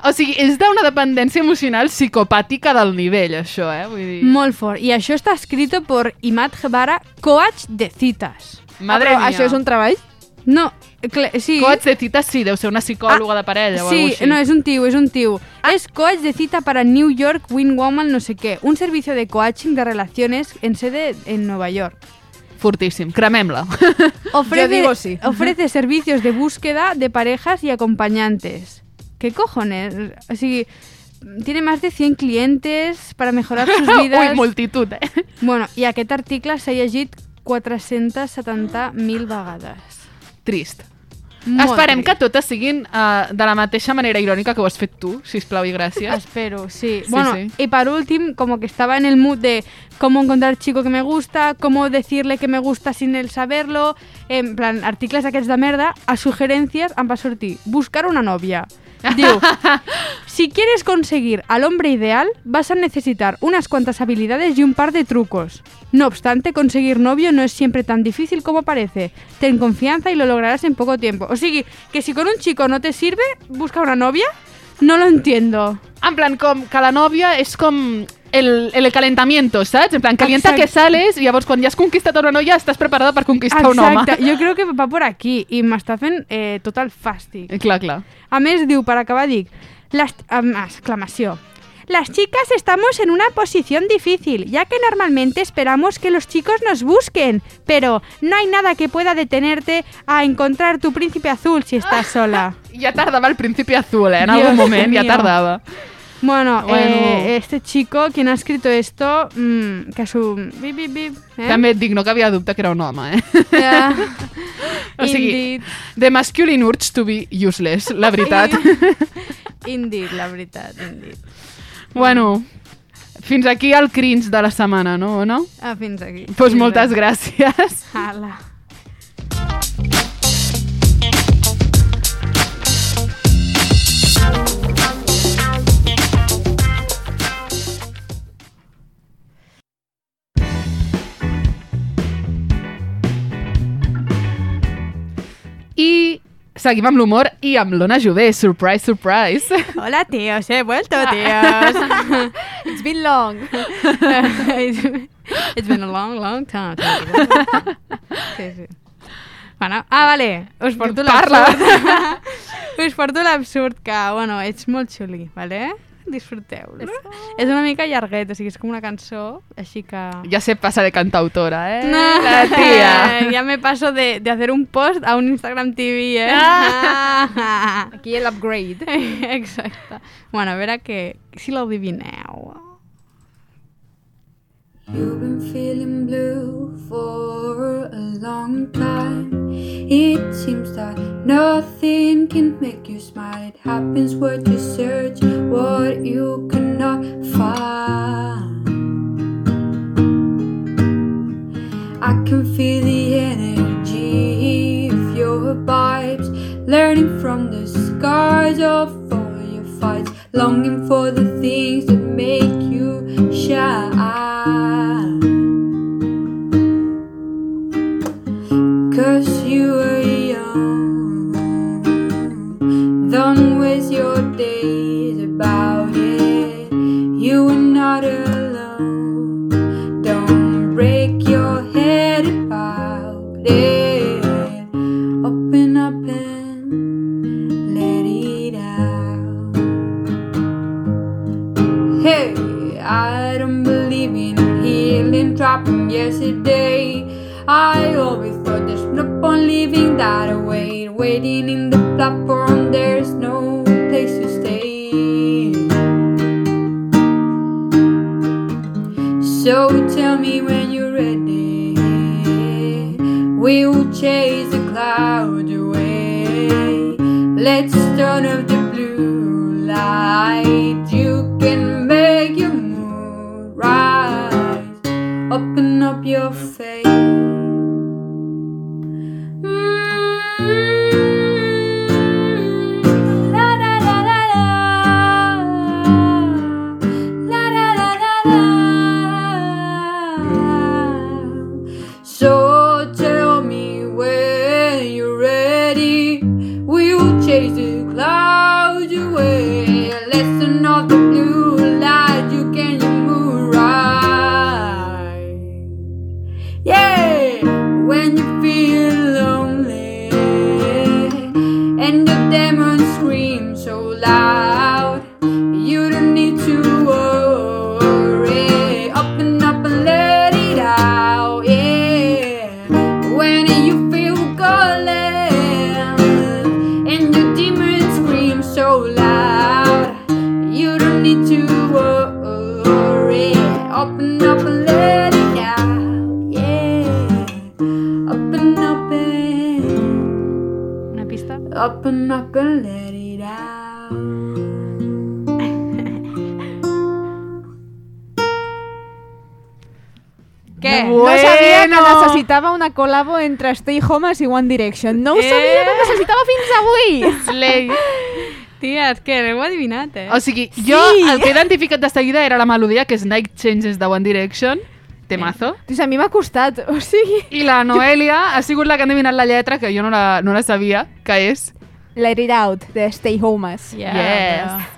O sigui, és d'una dependència emocional psicopàtica del nivell, això, eh? Vull dir... Molt fort. I això està escrito por Imad Gebara, coach de citas. Madre Però mia. això és un treball? No, cl- sí. Coach de citas sí, deu ser una psicòloga de parella o Sí, així. no, es un tío, es un tío. Es coach de cita para New York Win Woman no sé qué. Un servicio de coaching de relaciones en sede en Nueva York. Fortíssim, cremem-la. Ofrece, Yo digo sí. ofrece servicios de búsqueda de parejas y acompañantes. ¿Qué cojones? Así, tiene más de 100 clientes para mejorar sus vidas. Ui, multitud, eh? Bueno, i aquest article s'ha llegit 470.000 vegades. Trist. Molt Esperem trist. que totes siguin uh, de la mateixa manera irònica que ho has fet tu, sisplau i gràcies. Espero, sí. Sí, bueno, sí. y para último, como que estaba en el mood de cómo encontrar chico que me gusta, cómo decirle que me gusta sin él saberlo, en plan, articles aquests de merda, a sugerencias em va sortir buscar una novia. Diu, si quieres conseguir al hombre ideal, vas a necesitar unas cuantas habilidades y un par de trucos. No obstante, conseguir novio no es siempre tan difícil como parece. Ten confianza y lo lograrás en poco tiempo. O sigui, que si con un chico no te sirve, busca una novia. No lo entiendo. En plan, com que la nòvia és com el, el calentamiento, saps? En plan, calienta Exacte. que sales i llavors quan ja has conquistat una noia estàs preparada per conquistar un home. Exacte, jo crec que va por aquí i m'està fent eh, tot el fàstic. Eh, Clar, clar. A més, diu, per acabar, dic, las, am, exclamació. Las chicas estamos en una posición difícil, ya que normalmente esperamos que los chicos nos busquen, pero no hay nada que pueda detenerte a encontrar tu príncipe azul si estás sola. Ja tardava el principi azul, eh? En Dios algun moment ja mío. tardava. Bueno, Bueno. eh, este chico, quien ha escrito esto, mm, que su... Bip, bip, bip, eh? També et dic, no cabia dubte que era un home, eh? Ja. o sigui, Indeed. the masculine urge to be useless, la veritat. Indeed, la veritat, indeed. bueno, fins aquí el crins de la setmana, no? no? Ah, fins aquí. Doncs pues Fins moltes aquí. gràcies. Ala. I seguim amb l'humor i amb l'Ona Jové. Surprise, surprise. Hola, tíos, he vuelto, tíos. It's been long. It's been a long, long time. Sí, sí. Bueno, ah, vale, us porto l'absurd. us porto l'absurd que, bueno, ets molt xuli, vale? Disfruteu-lo. És una mica llarguet, o sigui, és com una cançó, així que... Ja se passa de cantautora, eh? No. La tia. Ya me paso de, de hacer un post a un Instagram TV, eh? Ah. Aquí el upgrade. Exacte. Bueno, a veure que, si l'adivineu. You've been feeling blue for a long time. It seems that nothing can make you smile. It happens what you search, what you cannot find. I can feel the energy of your vibes, learning from the scars of all your fights, longing for the things that make you shine. You are not alone. Don't break your head about it. Open up and let it out. Hey, I don't believe in healing, dropping yesterday. I always thought there's no point living that way. Waiting in the platform, there's tell me when you're ready. We'll chase the cloud away. Let's turn off the blue light. You can make your mood rise. Open up your face. La entre Stay Homes i One Direction. No ho Eh? sabia que necessitava fins avui. Slay. Tia, és que l'heu adivinat, eh? O sigui, jo el que he identificat de seguida era la melodia, que és Night Changes de One Direction. Temazo. Pues a mi m'ha costat, o sigui... I la Noelia ha sigut la que ha endevinat la lletra, que jo no la, no la sabia, que és... Let It Out, de Stay Homes. yes.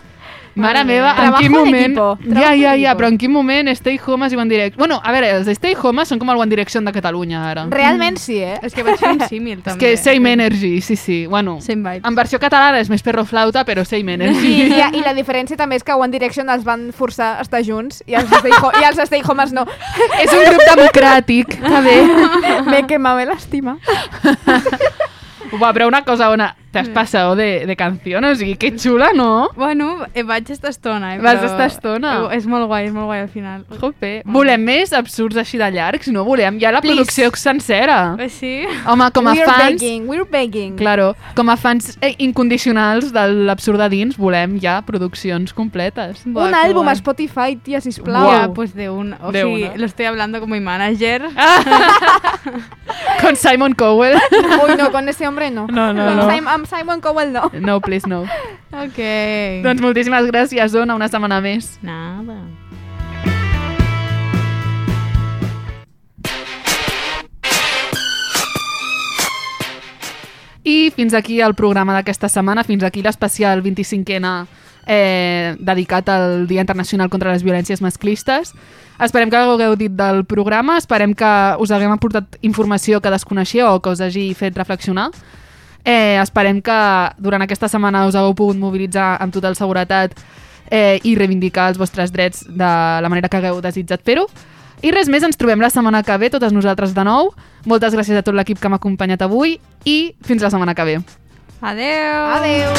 Mare meva, en Trabajo quin en moment... Ja, ja, en ja, però en quin moment Stay Homes i One Direction... Bueno, a veure, els Stay Homes són com el One Direction de Catalunya, ara. Realment sí, eh? És que vaig fer un símil, És també. que Same Energy, sí, sí. Bueno, en versió catalana és més perro flauta, però Same Energy. I, i, I la diferència també és que One Direction els van forçar a estar junts i els Stay, Ho i els Stay Homes no. és un grup democràtic, que bé. Me quemava l'estima. Va, però una cosa, Ona, t'has passat de, de canció, o sigui, que xula, no? Bueno, eh, vaig estar estona, eh? Vas estar estona. Eh, És molt guai, és molt guai al final. Jope. Volem més absurds així de llargs, no? Volem ja la Please. producció sencera. Eh, sí? Home, com a we're fans... begging, we're begging. Claro, com a fans eh, incondicionals de l'absurd de dins, volem ja produccions completes. Un àlbum a Spotify, tia, sisplau. Ya, pues de un... O De sigui, lo estoy hablando como mi manager. Con Simon Cowell. Uy, no, con ese hombre no. No, no, Con no. Sim- amb Simon Cowell no. No, please, no. Ok. Doncs moltíssimes gràcies, Ona, una setmana més. Nada. I fins aquí el programa d'aquesta setmana, fins aquí l'especial 25ena eh, dedicat al Dia Internacional contra les Violències Masclistes. Esperem que hagueu dit del programa, esperem que us haguem aportat informació que desconeixíeu o que us hagi fet reflexionar. Eh, esperem que durant aquesta setmana us hagueu pogut mobilitzar amb total seguretat eh, i reivindicar els vostres drets de la manera que hagueu desitjat fer-ho. I res més, ens trobem la setmana que ve, totes nosaltres de nou. Moltes gràcies a tot l'equip que m'ha acompanyat avui i fins la setmana que ve. Adeu. Adeu.